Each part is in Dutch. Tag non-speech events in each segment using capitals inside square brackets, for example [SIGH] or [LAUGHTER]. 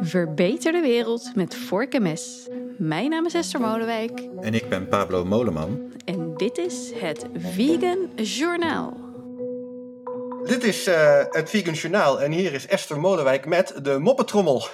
Verbeter de wereld met vork en mes. Mijn naam is Esther Molenwijk. En ik ben Pablo Moleman. En dit is het Vegan Journaal. Dit is uh, het Vegan Journaal en hier is Esther Molenwijk met de moppetrommel.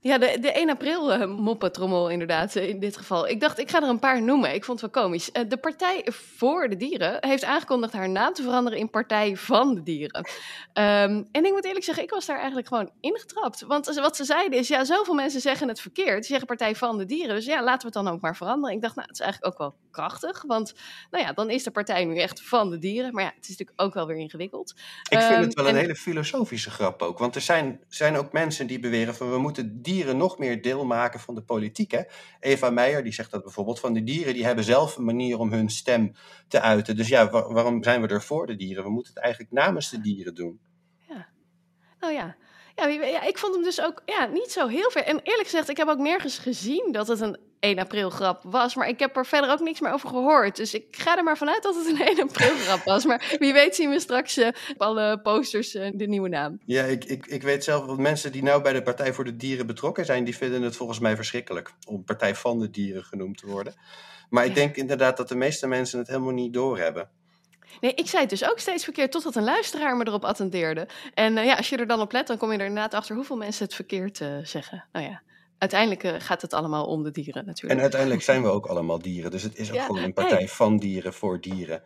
Ja, de, de 1 april uh, moppetrommel inderdaad, uh, in dit geval. Ik dacht, ik ga er een paar noemen. Ik vond het wel komisch. Uh, de Partij voor de Dieren heeft aangekondigd haar naam te veranderen in Partij van de Dieren. Um, en ik moet eerlijk zeggen, ik was daar eigenlijk gewoon ingetrapt. Want wat ze zeiden is, ja, zoveel mensen zeggen het verkeerd. Ze zeggen Partij van de Dieren. Dus ja, laten we het dan ook maar veranderen. Ik dacht, nou, het is eigenlijk ook wel krachtig. Want, nou ja, dan is de partij nu echt van de dieren. Maar ja, het is natuurlijk ook wel weer ingewikkeld. Ik vind um, het wel een en... hele filosofische grap ook. Want er zijn, zijn ook mensen die beweren van, we moeten dieren nog meer deel maken van de politiek. Hè? Eva Meijer die zegt dat bijvoorbeeld van de dieren die hebben zelf een manier om hun stem te uiten. Dus ja, waar, waarom zijn we er voor de dieren? We moeten het eigenlijk namens de dieren doen. Ja, nou. Ja, ja, ik vond hem dus ook ja, niet zo heel ver. En eerlijk gezegd, ik heb ook nergens gezien dat het een 1 april grap was. Maar ik heb er verder ook niks meer over gehoord. Dus ik ga er maar vanuit dat het een [LAUGHS] 1 april grap was. Maar wie weet zien we straks uh, op alle posters uh, de nieuwe naam. Ja, ik, ik, ik weet zelf dat mensen die nou bij de Partij voor de Dieren betrokken zijn... die vinden het volgens mij verschrikkelijk om Partij van de Dieren genoemd te worden. Maar ik ja. denk inderdaad dat de meeste mensen het helemaal niet doorhebben. Nee, ik zei het dus ook steeds verkeerd, totdat een luisteraar me erop attendeerde. En uh, ja, als je er dan op let, dan kom je er inderdaad achter hoeveel mensen het verkeerd uh, zeggen. Nou ja, uiteindelijk uh, gaat het allemaal om de dieren natuurlijk. En uiteindelijk [LAUGHS] zijn we ook allemaal dieren, dus het is ook ja, gewoon een partij van dieren voor dieren.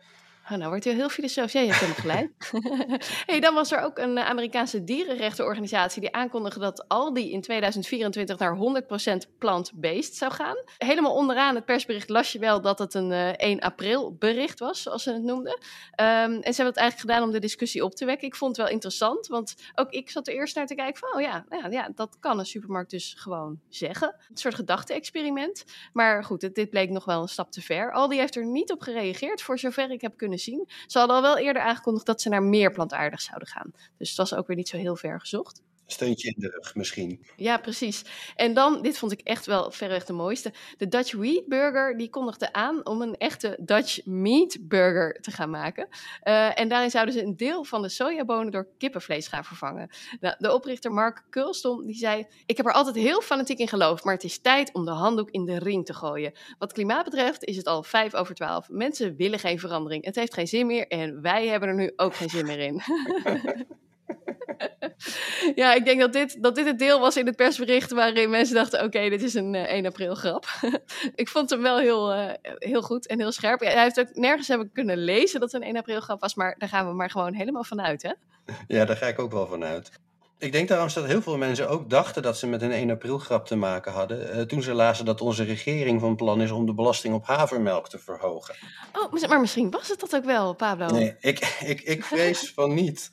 Oh, nou wordt hij heel filosofisch. Ja, je hebt hem gelijk. [LAUGHS] hey, dan was er ook een Amerikaanse dierenrechtenorganisatie die aankondigde dat Aldi in 2024 naar 100% plant-based zou gaan. Helemaal onderaan het persbericht las je wel dat het een uh, 1 april bericht was, zoals ze het noemden. Um, en ze hebben het eigenlijk gedaan om de discussie op te wekken. Ik vond het wel interessant, want ook ik zat er eerst naar te kijken van, oh ja, ja, ja dat kan een supermarkt dus gewoon zeggen. Een soort gedachte-experiment. Maar goed, het, dit bleek nog wel een stap te ver. Aldi heeft er niet op gereageerd, voor zover ik heb kunnen zien. Ze hadden al wel eerder aangekondigd dat ze naar meer plantaardig zouden gaan. Dus het was ook weer niet zo heel ver gezocht. Steuntje in de rug misschien. Ja, precies. En dan, dit vond ik echt wel verreweg de mooiste. De Dutch Wheat Burger, die kondigde aan om een echte Dutch Meat Burger te gaan maken. Uh, en daarin zouden ze een deel van de sojabonen door kippenvlees gaan vervangen. Nou, de oprichter Mark Kulstom, die zei... Ik heb er altijd heel fanatiek in geloofd, maar het is tijd om de handdoek in de ring te gooien. Wat klimaat betreft is het al vijf over twaalf. Mensen willen geen verandering. Het heeft geen zin meer en wij hebben er nu ook geen zin meer in. [LAUGHS] [LAUGHS] ja, ik denk dat dit, dat dit het deel was in het persbericht waarin mensen dachten: oké, dit is een uh, 1 april grap. [LAUGHS] ik vond hem wel heel, uh, heel goed en heel scherp. Hij heeft ook nergens hebben kunnen lezen dat het een 1 april grap was, maar daar gaan we maar gewoon helemaal vanuit, hè? Ja, daar ga ik ook wel vanuit. Ik denk trouwens dat heel veel mensen ook dachten dat ze met een 1 april grap te maken hadden. Uh, toen ze lazen dat onze regering van plan is om de belasting op havermelk te verhogen. Oh, maar misschien was het dat ook wel, Pablo. Nee, ik, ik, ik [LAUGHS] vrees van niet.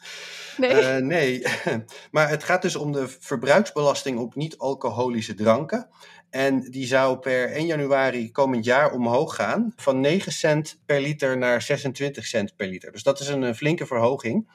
Nee. Uh, nee. [LAUGHS] maar het gaat dus om de verbruiksbelasting op niet-alcoholische dranken. En die zou per 1 januari komend jaar omhoog gaan. Van 9 cent per liter naar 26 cent per liter. Dus dat is een, een flinke verhoging.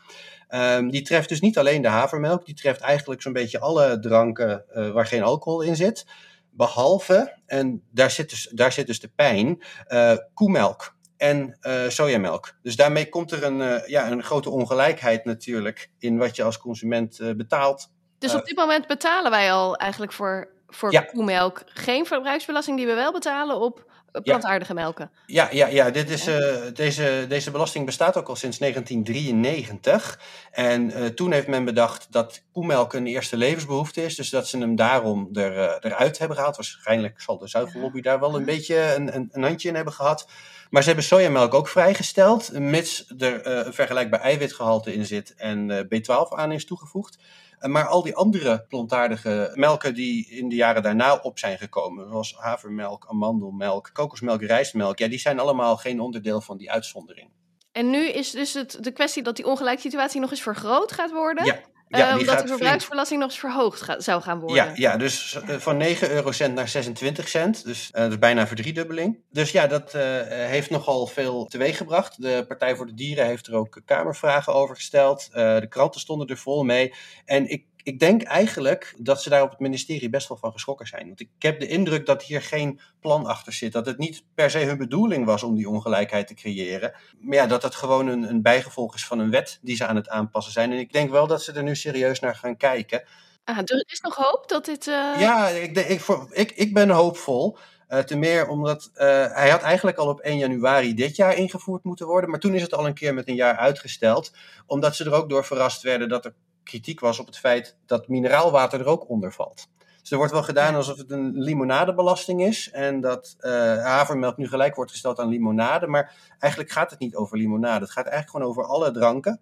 Um, die treft dus niet alleen de havermelk, die treft eigenlijk zo'n beetje alle dranken uh, waar geen alcohol in zit. Behalve, en daar zit dus, daar zit dus de pijn, uh, koemelk en uh, sojamelk. Dus daarmee komt er een, ja, een grote ongelijkheid natuurlijk in wat je als consument betaalt. Dus op dit moment betalen wij al eigenlijk voor, voor ja. koemelk geen verbruiksbelasting die we wel betalen op plantaardige melken. Ja, ja, ja dit is, uh, deze, deze belasting bestaat ook al sinds 1993. En uh, toen heeft men bedacht dat koemelk een eerste levensbehoefte is. Dus dat ze hem daarom er, uh, eruit hebben gehaald. Waarschijnlijk zal de zuivellobby daar wel een beetje een, een, een, handje in hebben gehad. Maar ze hebben sojamelk ook vrijgesteld, mits er een vergelijkbaar eiwitgehalte in zit en B12 aan is toegevoegd. Maar al die andere plantaardige melken die in de jaren daarna op zijn gekomen, zoals havermelk, amandelmelk, kokosmelk, rijstmelk, ja, die zijn allemaal geen onderdeel van die uitzondering. En nu is dus het, de kwestie dat die ongelijke situatie nog eens vergroot gaat worden. Ja. Ja, uh, omdat de verbruiksbelasting nog eens verhoogd zou gaan worden. Ja, ja dus van 9 eurocent naar 26 cent. Dus uh, dat is bijna een verdriedubbeling. Dus ja, dat heeft nogal veel teweeggebracht. De Partij voor de Dieren heeft er ook kamervragen over gesteld. de kranten stonden er vol mee. En ik, ik denk eigenlijk dat ze daar op het ministerie best wel van geschrokken zijn. Want ik heb de indruk dat hier geen plan achter zit. Dat het niet per se hun bedoeling was om die ongelijkheid te creëren. Maar ja, dat het gewoon een, een bijgevolg is van een wet die ze aan het aanpassen zijn. En ik denk wel dat ze er nu serieus naar gaan kijken. Ah, er is nog hoop dat dit. Uh... Ja, ik, ik, voor, ik, ik ben hoopvol. Uh, ten meer omdat uh, hij had eigenlijk al op 1 januari dit jaar ingevoerd moeten worden. Maar toen is het al een keer met een jaar uitgesteld. Omdat ze er ook door verrast werden dat er kritiek was op het feit dat mineraalwater er ook onder valt. Dus er wordt wel gedaan alsof het een limonadebelasting is. En dat uh, havermelk nu gelijk wordt gesteld aan limonade. Maar eigenlijk gaat het niet over limonade. Het gaat eigenlijk gewoon over alle dranken.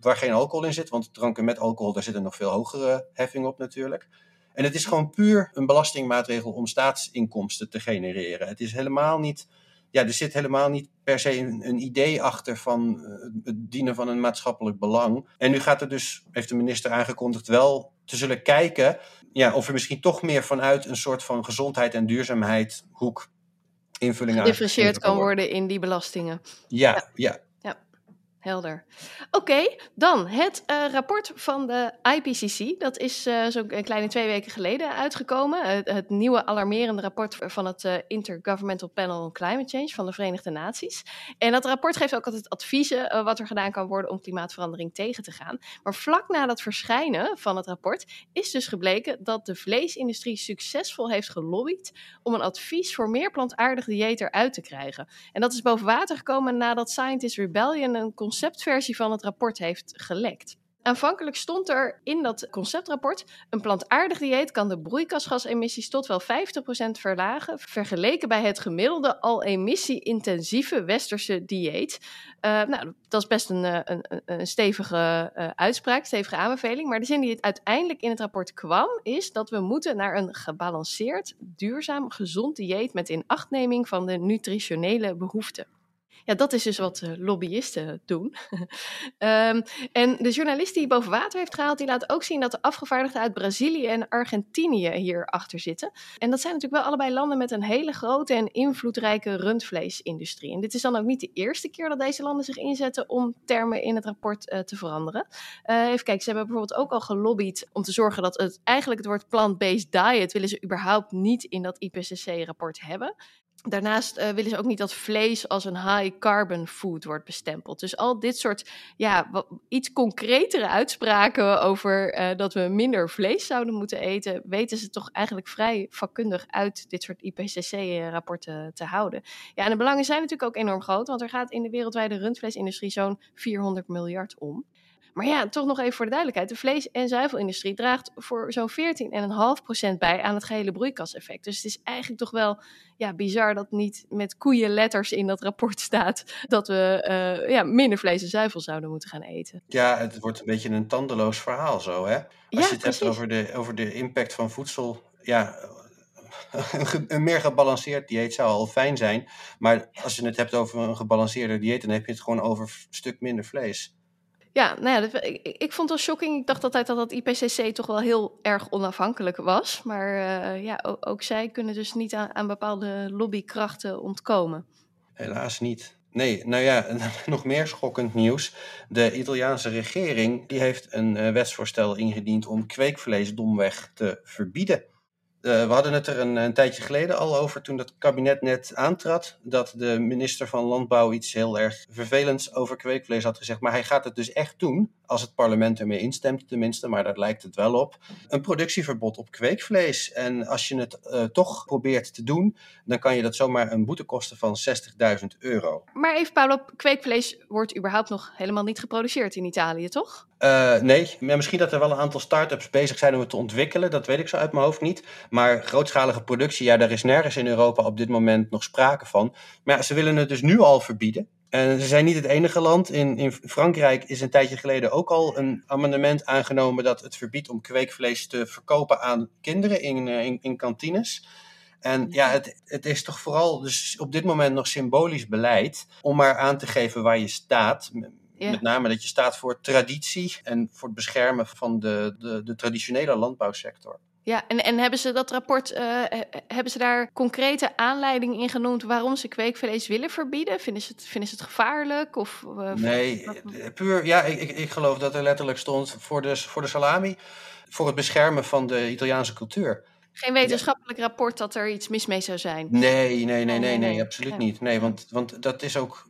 Waar geen alcohol in zit. Want dranken met alcohol, daar zit een nog veel hogere heffing op natuurlijk. En het is gewoon puur een belastingmaatregel om staatsinkomsten te genereren. Het is helemaal niet. Ja, er zit helemaal niet per se een, een idee achter van het dienen van een maatschappelijk belang. En nu gaat er dus, heeft de minister aangekondigd, wel te zullen kijken ja, of er misschien toch meer vanuit een soort van gezondheid en duurzaamheid hoek invulling aan. Gedifferentieerd kan worden in die belastingen. Ja, ja. ja. Helder. Oké, dan het uh, rapport van de IPCC. Dat is uh, zo'n kleine twee weken geleden uitgekomen. Het nieuwe alarmerende rapport van het Intergovernmental Panel on Climate Change van de Verenigde Naties. En dat rapport geeft ook altijd adviezen wat er gedaan kan worden om klimaatverandering tegen te gaan. Maar vlak na dat verschijnen van het rapport is dus gebleken dat de vleesindustrie succesvol heeft gelobbyd om een advies voor meer plantaardig dieet eruit te krijgen. En dat is boven water gekomen nadat Scientist Rebellion een conceptversie van het rapport heeft gelekt. Aanvankelijk stond er in dat conceptrapport: een plantaardig dieet kan de broeikasgasemissies tot wel 50% verlagen, vergeleken bij het gemiddelde al emissie-intensieve westerse dieet. Uh, nou, dat is best een, een, een stevige uh, uitspraak, stevige aanbeveling. Maar de zin die het uiteindelijk in het rapport kwam, is dat we moeten naar een gebalanceerd, duurzaam, gezond dieet met inachtneming van de nutritionele behoeften. Ja, dat is dus wat uh, lobbyisten doen. um, [LAUGHS] en de journalist die boven water heeft gehaald, die laat ook zien dat de afgevaardigden uit Brazilië en Argentinië hier achter zitten. En dat zijn natuurlijk wel allebei landen met een hele grote en invloedrijke rundvleesindustrie. En dit is dan ook niet de eerste keer dat deze landen zich inzetten om termen in het rapport uh, te veranderen. Uh, even kijken, ze hebben bijvoorbeeld ook al gelobbyd om te zorgen dat het eigenlijk het woord plant-based diet willen ze überhaupt niet in dat IPCC-rapport hebben. Daarnaast uh, willen ze ook niet dat vlees als een high carbon food wordt bestempeld. Dus al dit soort ja, iets concretere uitspraken over uh, dat we minder vlees zouden moeten eten, weten ze toch eigenlijk vrij vakkundig uit dit soort IPCC-rapporten te houden. Ja, en de belangen zijn natuurlijk ook enorm groot, want er gaat in de wereldwijde rundvleesindustrie zo'n 400 miljard om. Maar ja, toch nog even voor de duidelijkheid. De vlees- en zuivelindustrie draagt voor zo'n 14,5% bij aan het gehele broeikaseffect. Dus het is eigenlijk toch wel ja, bizar dat niet met koeienletters in dat rapport staat dat we uh, ja, minder vlees en zuivel zouden moeten gaan eten. Ja, het wordt een beetje een tandeloos verhaal zo, hè? Als ja, je het precies. hebt over de, over de impact van voedsel, ja, [LAUGHS] een meer gebalanceerd dieet zou al fijn zijn. Maar als je het hebt over een gebalanceerder dieet, dan heb je het gewoon over een stuk minder vlees. Ja, nou ja, ik, ik, vond het wel shocking. Ik dacht altijd dat dat IPCC toch wel heel erg onafhankelijk was. Maar uh, ja, ook, zij kunnen dus niet aan, aan, bepaalde lobbykrachten ontkomen. Helaas niet. Nee, nou ja, [LAUGHS] nog meer schokkend nieuws. De Italiaanse regering die heeft een uh, wetsvoorstel ingediend om kweekvlees domweg te verbieden. Uh, we hadden het er een, een, tijdje geleden al over toen het kabinet net aantrad. Dat de minister van Landbouw iets heel erg vervelends over kweekvlees had gezegd. Maar hij gaat het dus echt doen. Als het parlement ermee instemt, tenminste, maar daar lijkt het wel op. Een productieverbod op kweekvlees. En als je het uh, toch probeert te doen, dan kan je dat zomaar een boete kosten van 60.000 euro. Maar even, Paolo, kweekvlees wordt überhaupt nog helemaal niet geproduceerd in Italië, toch? Uh, nee, misschien dat er wel een aantal start-ups bezig zijn om het te ontwikkelen. Dat weet ik zo uit mijn hoofd niet. Maar grootschalige productie, ja, daar is nergens in Europa op dit moment nog sprake van. Maar ja, ze willen het dus nu al verbieden. En ze zijn niet het enige land. In, in Frankrijk is een tijdje geleden ook al een amendement aangenomen dat het verbiedt om kweekvlees te verkopen aan kinderen in, eh, in, in kantines. En ja, het, het is toch vooral dus op dit moment nog symbolisch beleid om maar aan te geven waar je staat. Ja. Met name dat je staat voor traditie en voor het beschermen van de, de, de traditionele landbouwsector. Ja, en, en hebben ze dat rapport, uh, hebben ze daar concrete aanleiding in genoemd waarom ze kweekvlees willen verbieden? Vinden ze het, vinden ze het gevaarlijk? Of, uh, nee, puur, ja, ik, ik, ik geloof dat er letterlijk stond voor de, voor de salami, voor het beschermen van de Italiaanse cultuur. Geen wetenschappelijk rapport dat er iets mis mee zou zijn? Nee, nee, nee, nee, nee, absoluut niet. Nee, want, want dat is ook,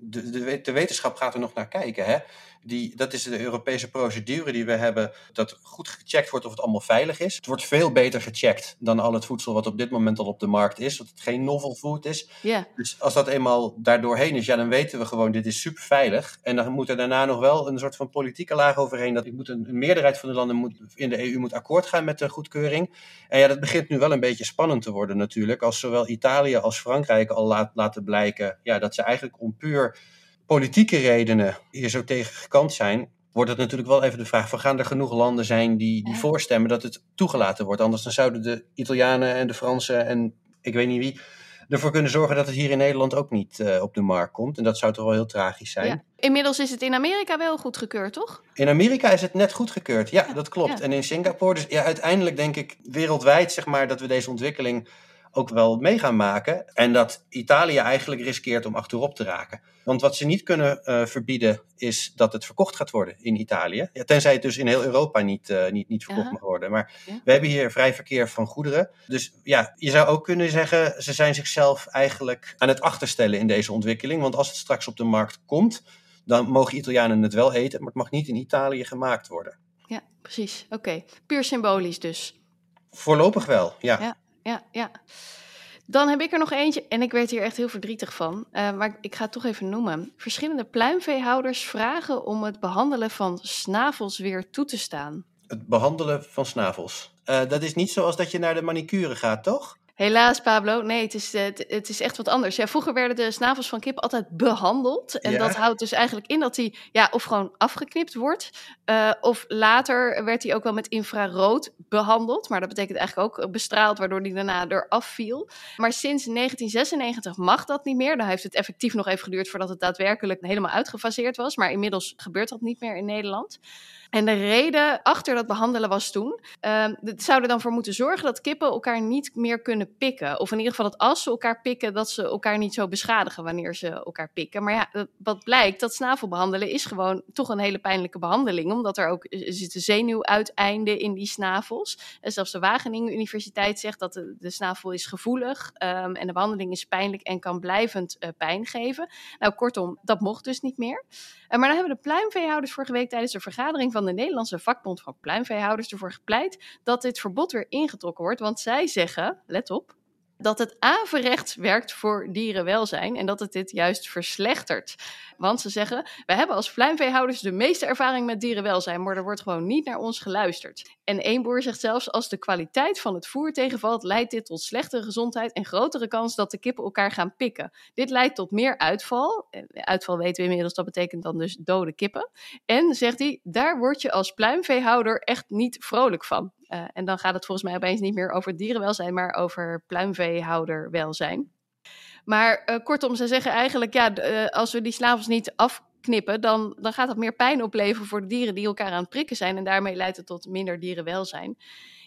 de, de, de wetenschap gaat er nog naar kijken, hè die, dat is de Europese procedure die we hebben, dat goed gecheckt wordt of het allemaal veilig is. Het wordt veel beter gecheckt dan al het voedsel wat op dit moment al op de markt is, dat het geen novel food is. Yeah. Dus als dat eenmaal daardoorheen is, ja, dan weten we gewoon, dit is super veilig. En dan moet er daarna nog wel een soort van politieke laag overheen, dat moet een, een meerderheid van de landen moet, in de EU moet akkoord gaan met de goedkeuring. En ja, dat begint nu wel een beetje spannend te worden natuurlijk, als zowel Italië als Frankrijk al laat, laten blijken ja, dat ze eigenlijk om puur politieke redenen hier zo tegen gekant zijn, wordt het natuurlijk wel even de vraag van gaan er genoeg landen zijn die, die voorstemmen dat het toegelaten wordt. Anders dan zouden de Italianen en de Fransen en ik weet niet wie ervoor kunnen zorgen dat het hier in Nederland ook niet uh, op de markt komt. En dat zou toch wel heel tragisch zijn. Ja. Inmiddels is het in Amerika wel goedgekeurd, toch? In Amerika is het net goedgekeurd, ja, ja. dat klopt. Ja. En in Singapore, dus ja, uiteindelijk denk ik wereldwijd zeg maar dat we deze ontwikkeling ook wel mee gaan maken. En dat Italië eigenlijk riskeert om achterop te raken. Want wat ze niet kunnen uh, verbieden is dat het verkocht gaat worden in Italië. Ja, tenzij het dus in heel Europa niet, uh, niet, niet verkocht mag worden. Maar ja. we hebben hier vrij verkeer van goederen. Dus ja, je zou ook kunnen zeggen, ze zijn zichzelf eigenlijk aan het achterstellen in deze ontwikkeling. Want als het straks op de markt komt, dan mogen Italianen het wel eten, maar het mag niet in Italië gemaakt worden. Ja, precies. Oké. Okay. Puur symbolisch dus. Voorlopig wel, ja. ja ja, ja. Dan heb ik er nog eentje en ik werd hier echt heel verdrietig van. Uh, maar ik ga het toch even noemen. Verschillende pluimveehouders vragen om het behandelen van snavels weer toe te staan. Het behandelen van snavels. Uh, dat is niet zoals dat je naar de manicure gaat, toch? Helaas, Pablo. Nee, het is, het, het is echt wat anders. Ja, vroeger werden de snavels van kip altijd behandeld. En ja. dat houdt dus eigenlijk in dat hij ja, of gewoon afgeknipt wordt. Uh, of later werd hij ook wel met infrarood behandeld. Maar dat betekent eigenlijk ook bestraald, waardoor hij daarna eraf viel. Maar sinds 1996 mag dat niet meer. Dan heeft het effectief nog even geduurd voordat het daadwerkelijk helemaal uitgefaseerd was. Maar inmiddels gebeurt dat niet meer in Nederland. En de reden achter dat behandelen was toen, uh, het zou er dan voor moeten zorgen dat kippen elkaar niet meer kunnen pikken. Of in ieder geval dat als ze elkaar pikken, dat ze elkaar niet zo beschadigen wanneer ze elkaar pikken. Maar ja, wat blijkt, dat snavelbehandelen is gewoon toch een hele pijnlijke behandeling. Omdat er ook er zitten zenuwuiteinden in die snavels. En zelfs de Wageningen Universiteit zegt dat de, de snavel is gevoelig. Um, en de behandeling is pijnlijk en kan blijvend uh, pijn geven. Nou, kortom, dat mocht dus niet meer. Uh, maar dan hebben de pluimveehouders vorige week tijdens de vergadering van de Nederlandse vakbond van pluimveehouders ervoor gepleit dat dit verbod weer ingetrokken wordt. Want zij zeggen, let op, dat het averechts werkt voor dierenwelzijn en dat het dit juist verslechtert. Want ze zeggen, we hebben als pluimveehouders de meeste ervaring met dierenwelzijn, maar er wordt gewoon niet naar ons geluisterd. En één boer zegt zelfs, als de kwaliteit van het voer tegenvalt, leidt dit tot slechtere gezondheid en grotere kans dat de kippen elkaar gaan pikken. Dit leidt tot meer uitval. Uitval weten we inmiddels, dat betekent dan dus dode kippen. En, zegt hij, daar word je als pluimveehouder echt niet vrolijk van. Uh, en dan gaat het volgens mij opeens niet meer over dierenwelzijn, maar over pluimveehouderwelzijn. Maar uh, kortom, ze zeggen eigenlijk, ja, uh, als we die slavels niet afknippen, dan, dan gaat dat meer pijn opleveren voor de dieren die elkaar aan het prikken zijn. En daarmee leidt het tot minder dierenwelzijn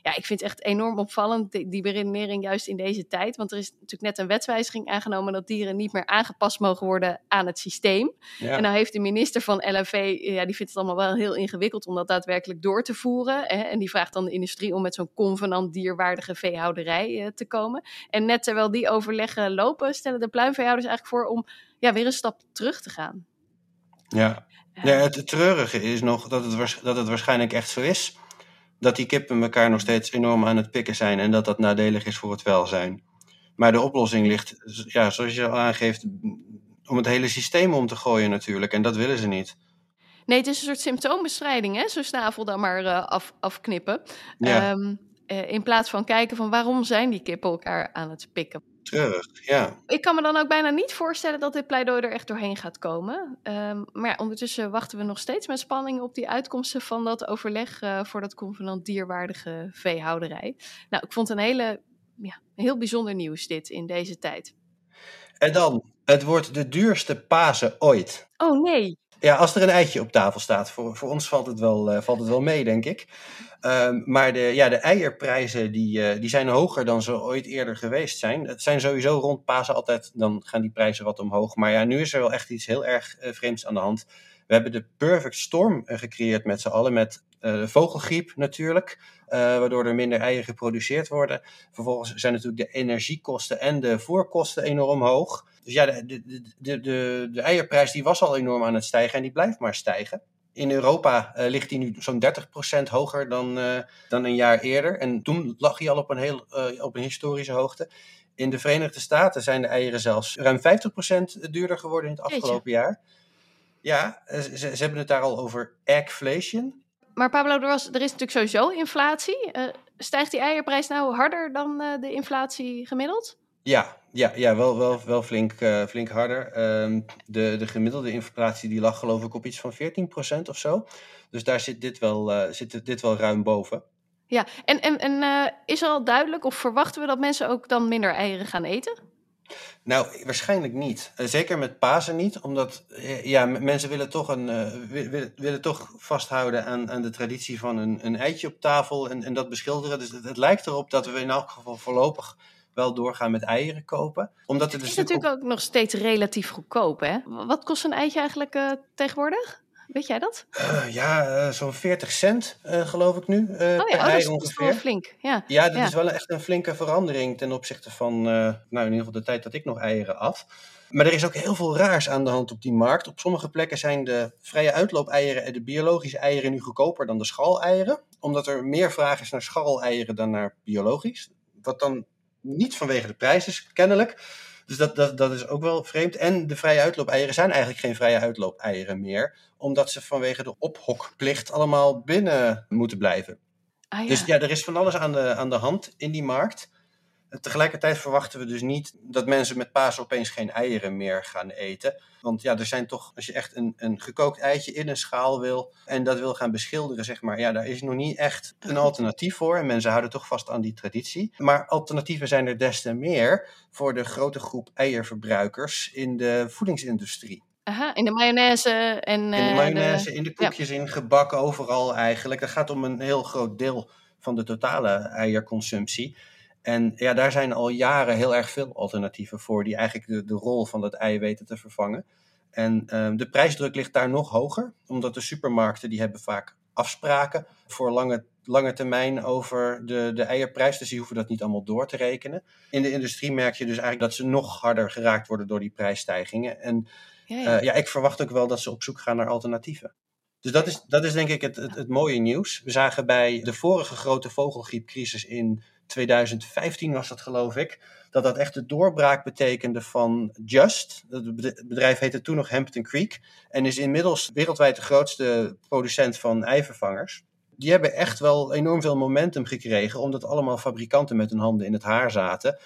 ja, ik vind het echt enorm opvallend, die, die beredenering juist in deze tijd. Want er is natuurlijk net een wetswijziging aangenomen dat dieren niet meer aangepast mogen worden aan het systeem. Ja. En nou heeft de minister van LNV, ja, die vindt het allemaal wel heel ingewikkeld om dat daadwerkelijk door te voeren. Hè? En die vraagt dan de industrie om met zo'n convenant dierwaardige veehouderij uh, te komen. En net terwijl die overleggen lopen, stellen de pluimveehouders eigenlijk voor om ja, weer een stap terug te gaan. Ja, ja het treurige is nog dat het, dat het waarschijnlijk echt zo is dat die kippen elkaar nog steeds enorm aan het pikken zijn en dat dat nadelig is voor het welzijn. Maar de oplossing ligt, ja, zoals je al aangeeft, om het hele systeem om te gooien natuurlijk. En dat willen ze niet. Nee, het is een soort symptoombestrijding, hè? Zo'n snavel dan maar uh, af, afknippen. Ja. Um, uh, in plaats van kijken van waarom zijn die kippen elkaar aan het pikken. Treurig, ja. Ik kan me dan ook bijna niet voorstellen dat dit pleidooi er echt doorheen gaat komen. Um, maar ja, ondertussen wachten we nog steeds met spanning op die uitkomsten van dat overleg uh, voor dat convenant dierwaardige veehouderij. Nou, ik vond het een hele, ja, heel bijzonder nieuws dit in deze tijd. En dan, het wordt de duurste Pasen ooit. Oh nee. Ja, als er een eitje op tafel staat, voor, voor ons valt het wel, uh, valt het wel mee, denk ik. Ehm, maar de, ja, de eierprijzen die, eh, die zijn hoger dan ze ooit eerder geweest zijn. Het zijn sowieso rond Pasen altijd, dan gaan die prijzen wat omhoog. Maar ja, nu is er wel echt iets heel erg uh, vreemds aan de hand. We hebben de perfect storm gecreëerd met z'n allen, met vogelgriep natuurlijk, waardoor er minder eieren geproduceerd worden. Vervolgens zijn natuurlijk de energiekosten en de voerkosten enorm hoog. Dus ja, de, de, de, de, de eierprijs die was al enorm aan het stijgen en die blijft maar stijgen. In Europa uh, ligt hij nu zo'n 30% hoger dan, uh, dan een jaar eerder. En toen lag hij al op een, heel, uh, op een historische hoogte. In de Verenigde Staten zijn de eieren zelfs ruim 50% duurder geworden in het afgelopen jaar. Ja, ze, ze, hebben het daar al over eggflation. Maar Pablo, er, was, er is natuurlijk sowieso inflatie. stijgt die eierprijs nou harder dan de inflatie gemiddeld? Ja, ja, ja wel, wel, wel flink, uh, flink harder. Um, de, de gemiddelde inflatie die lag geloof ik op iets van 14% of zo. Dus daar zit dit wel, uh, zit dit wel ruim boven. Ja, en, en, en uh, is al duidelijk of verwachten we dat mensen ook dan minder eieren gaan eten? Nou, waarschijnlijk niet. zeker met Pasen niet, omdat ja, mensen willen toch, een, willen, willen toch vasthouden aan, aan de traditie van een, een eitje op tafel en, en dat beschilderen. Dus het, het lijkt erop dat we in elk geval voorlopig wel doorgaan met eieren kopen. Omdat het, het is natuurlijk ook... ook... nog steeds relatief goedkoop, hè? Wat kost een eitje eigenlijk uh, tegenwoordig? Weet jij dat? Uh, ja, uh, zo'n 40 cent geloof ik nu. oh ja, per oh, ei dat is wel flink. Ja, ja dat ja. is wel echt een flinke verandering ten opzichte van, nou in ieder geval de tijd dat ik nog eieren at. Maar er is ook heel veel raars aan de hand op die markt. Op sommige plekken zijn de vrije uitloop-eieren en de biologische eieren nu goedkoper dan de schaleieren. Omdat er meer vraag is naar schaleieren dan naar biologisch. Wat dan niet vanwege de prijs is, kennelijk. Dus dat, dat, dat is ook wel vreemd. En de vrije uitloop-eieren zijn eigenlijk geen vrije uitloop-eieren meer, omdat ze vanwege de ophokplicht allemaal binnen moeten blijven. Ah, ja. Dus ja, er is van alles aan de, aan de hand in die markt. Tegelijkertijd verwachten we dus niet dat mensen met paas opeens geen eieren meer gaan eten. Want ja, er zijn toch, als je echt een, een gekookt eitje in een schaal wil en dat wil gaan beschilderen, zeg maar, ja, daar is nog niet echt een alternatief voor. En mensen houden toch vast aan die traditie. Maar alternatieven zijn er des te meer voor de grote groep eierverbruikers in de voedingsindustrie. Aha, in de mayonaise en... in de eh, mayonaise, de, in de koekjes, ja. in gebak, overal eigenlijk. Dat gaat om een heel groot deel van de totale eierconsumptie. En ja, daar zijn al jaren heel erg veel alternatieven voor, die eigenlijk de, de rol van dat ei weten te vervangen. En um, de prijsdruk ligt daar nog hoger, omdat de supermarkten die hebben vaak afspraken voor lange, lange termijn over de, de eierprijs. Dus die hoeven dat niet allemaal door te rekenen. In de industrie merk je dus eigenlijk dat ze nog harder geraakt worden door die prijsstijgingen. En ja, ja. Uh, ja ik verwacht ook wel dat ze op zoek gaan naar alternatieven. Dus dat is, dat is denk ik het, het, het mooie nieuws. We zagen bij de vorige grote vogelgriepcrisis in 2015 was dat geloof ik, dat dat echt de doorbraak betekende van Just. Het bedrijf heette toen nog Hampton Creek en is inmiddels wereldwijd de grootste producent van eivervangers. Die hebben echt wel enorm veel momentum gekregen, omdat allemaal fabrikanten met hun handen in het haar zaten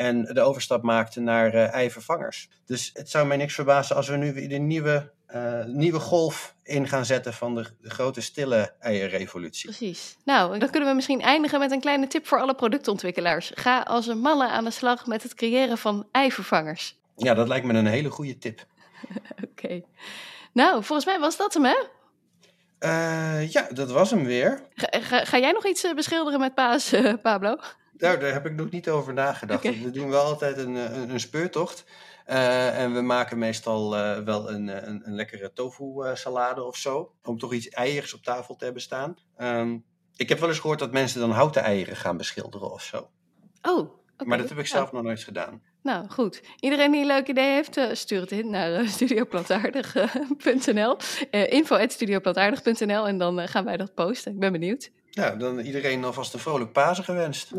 en de overstap maakten naar eivervangers. Dus het zou mij niks verbazen als we nu weer de nieuwe uh, nieuwe golf in gaan zetten van de, de, grote stille eierrevolutie. Precies. Nou, dan kunnen we misschien eindigen met een kleine tip voor alle productontwikkelaars. Ga als een malle aan de slag met het creëren van eivervangers. Ja, dat lijkt me een hele goede tip. [LAUGHS] Oké. Okay. Nou, volgens mij was dat hem, hè? Uh, ja, dat was hem weer. Ga, ga, ga jij nog iets beschilderen met Paas, uh, Pablo? Nou, daar heb ik nog niet over nagedacht. Okay. We doen wel altijd een, een, een speurtocht. Uh, en we maken meestal uh, wel een, een, een, lekkere tofu salade of zo. Om toch iets eiers op tafel te hebben staan. Um, ik heb wel eens gehoord dat mensen dan houten eieren gaan beschilderen of zo. Oh, okay. Maar dat heb ik zelf nog nooit gedaan. Nou, goed. Iedereen die een leuk idee heeft, stuur het in naar studioplantaardig.nl. Uh, info.studioplantaardig.nl en dan gaan wij dat posten. Ik ben benieuwd. Nou, dan iedereen alvast een vrolijk Pasen gewenst.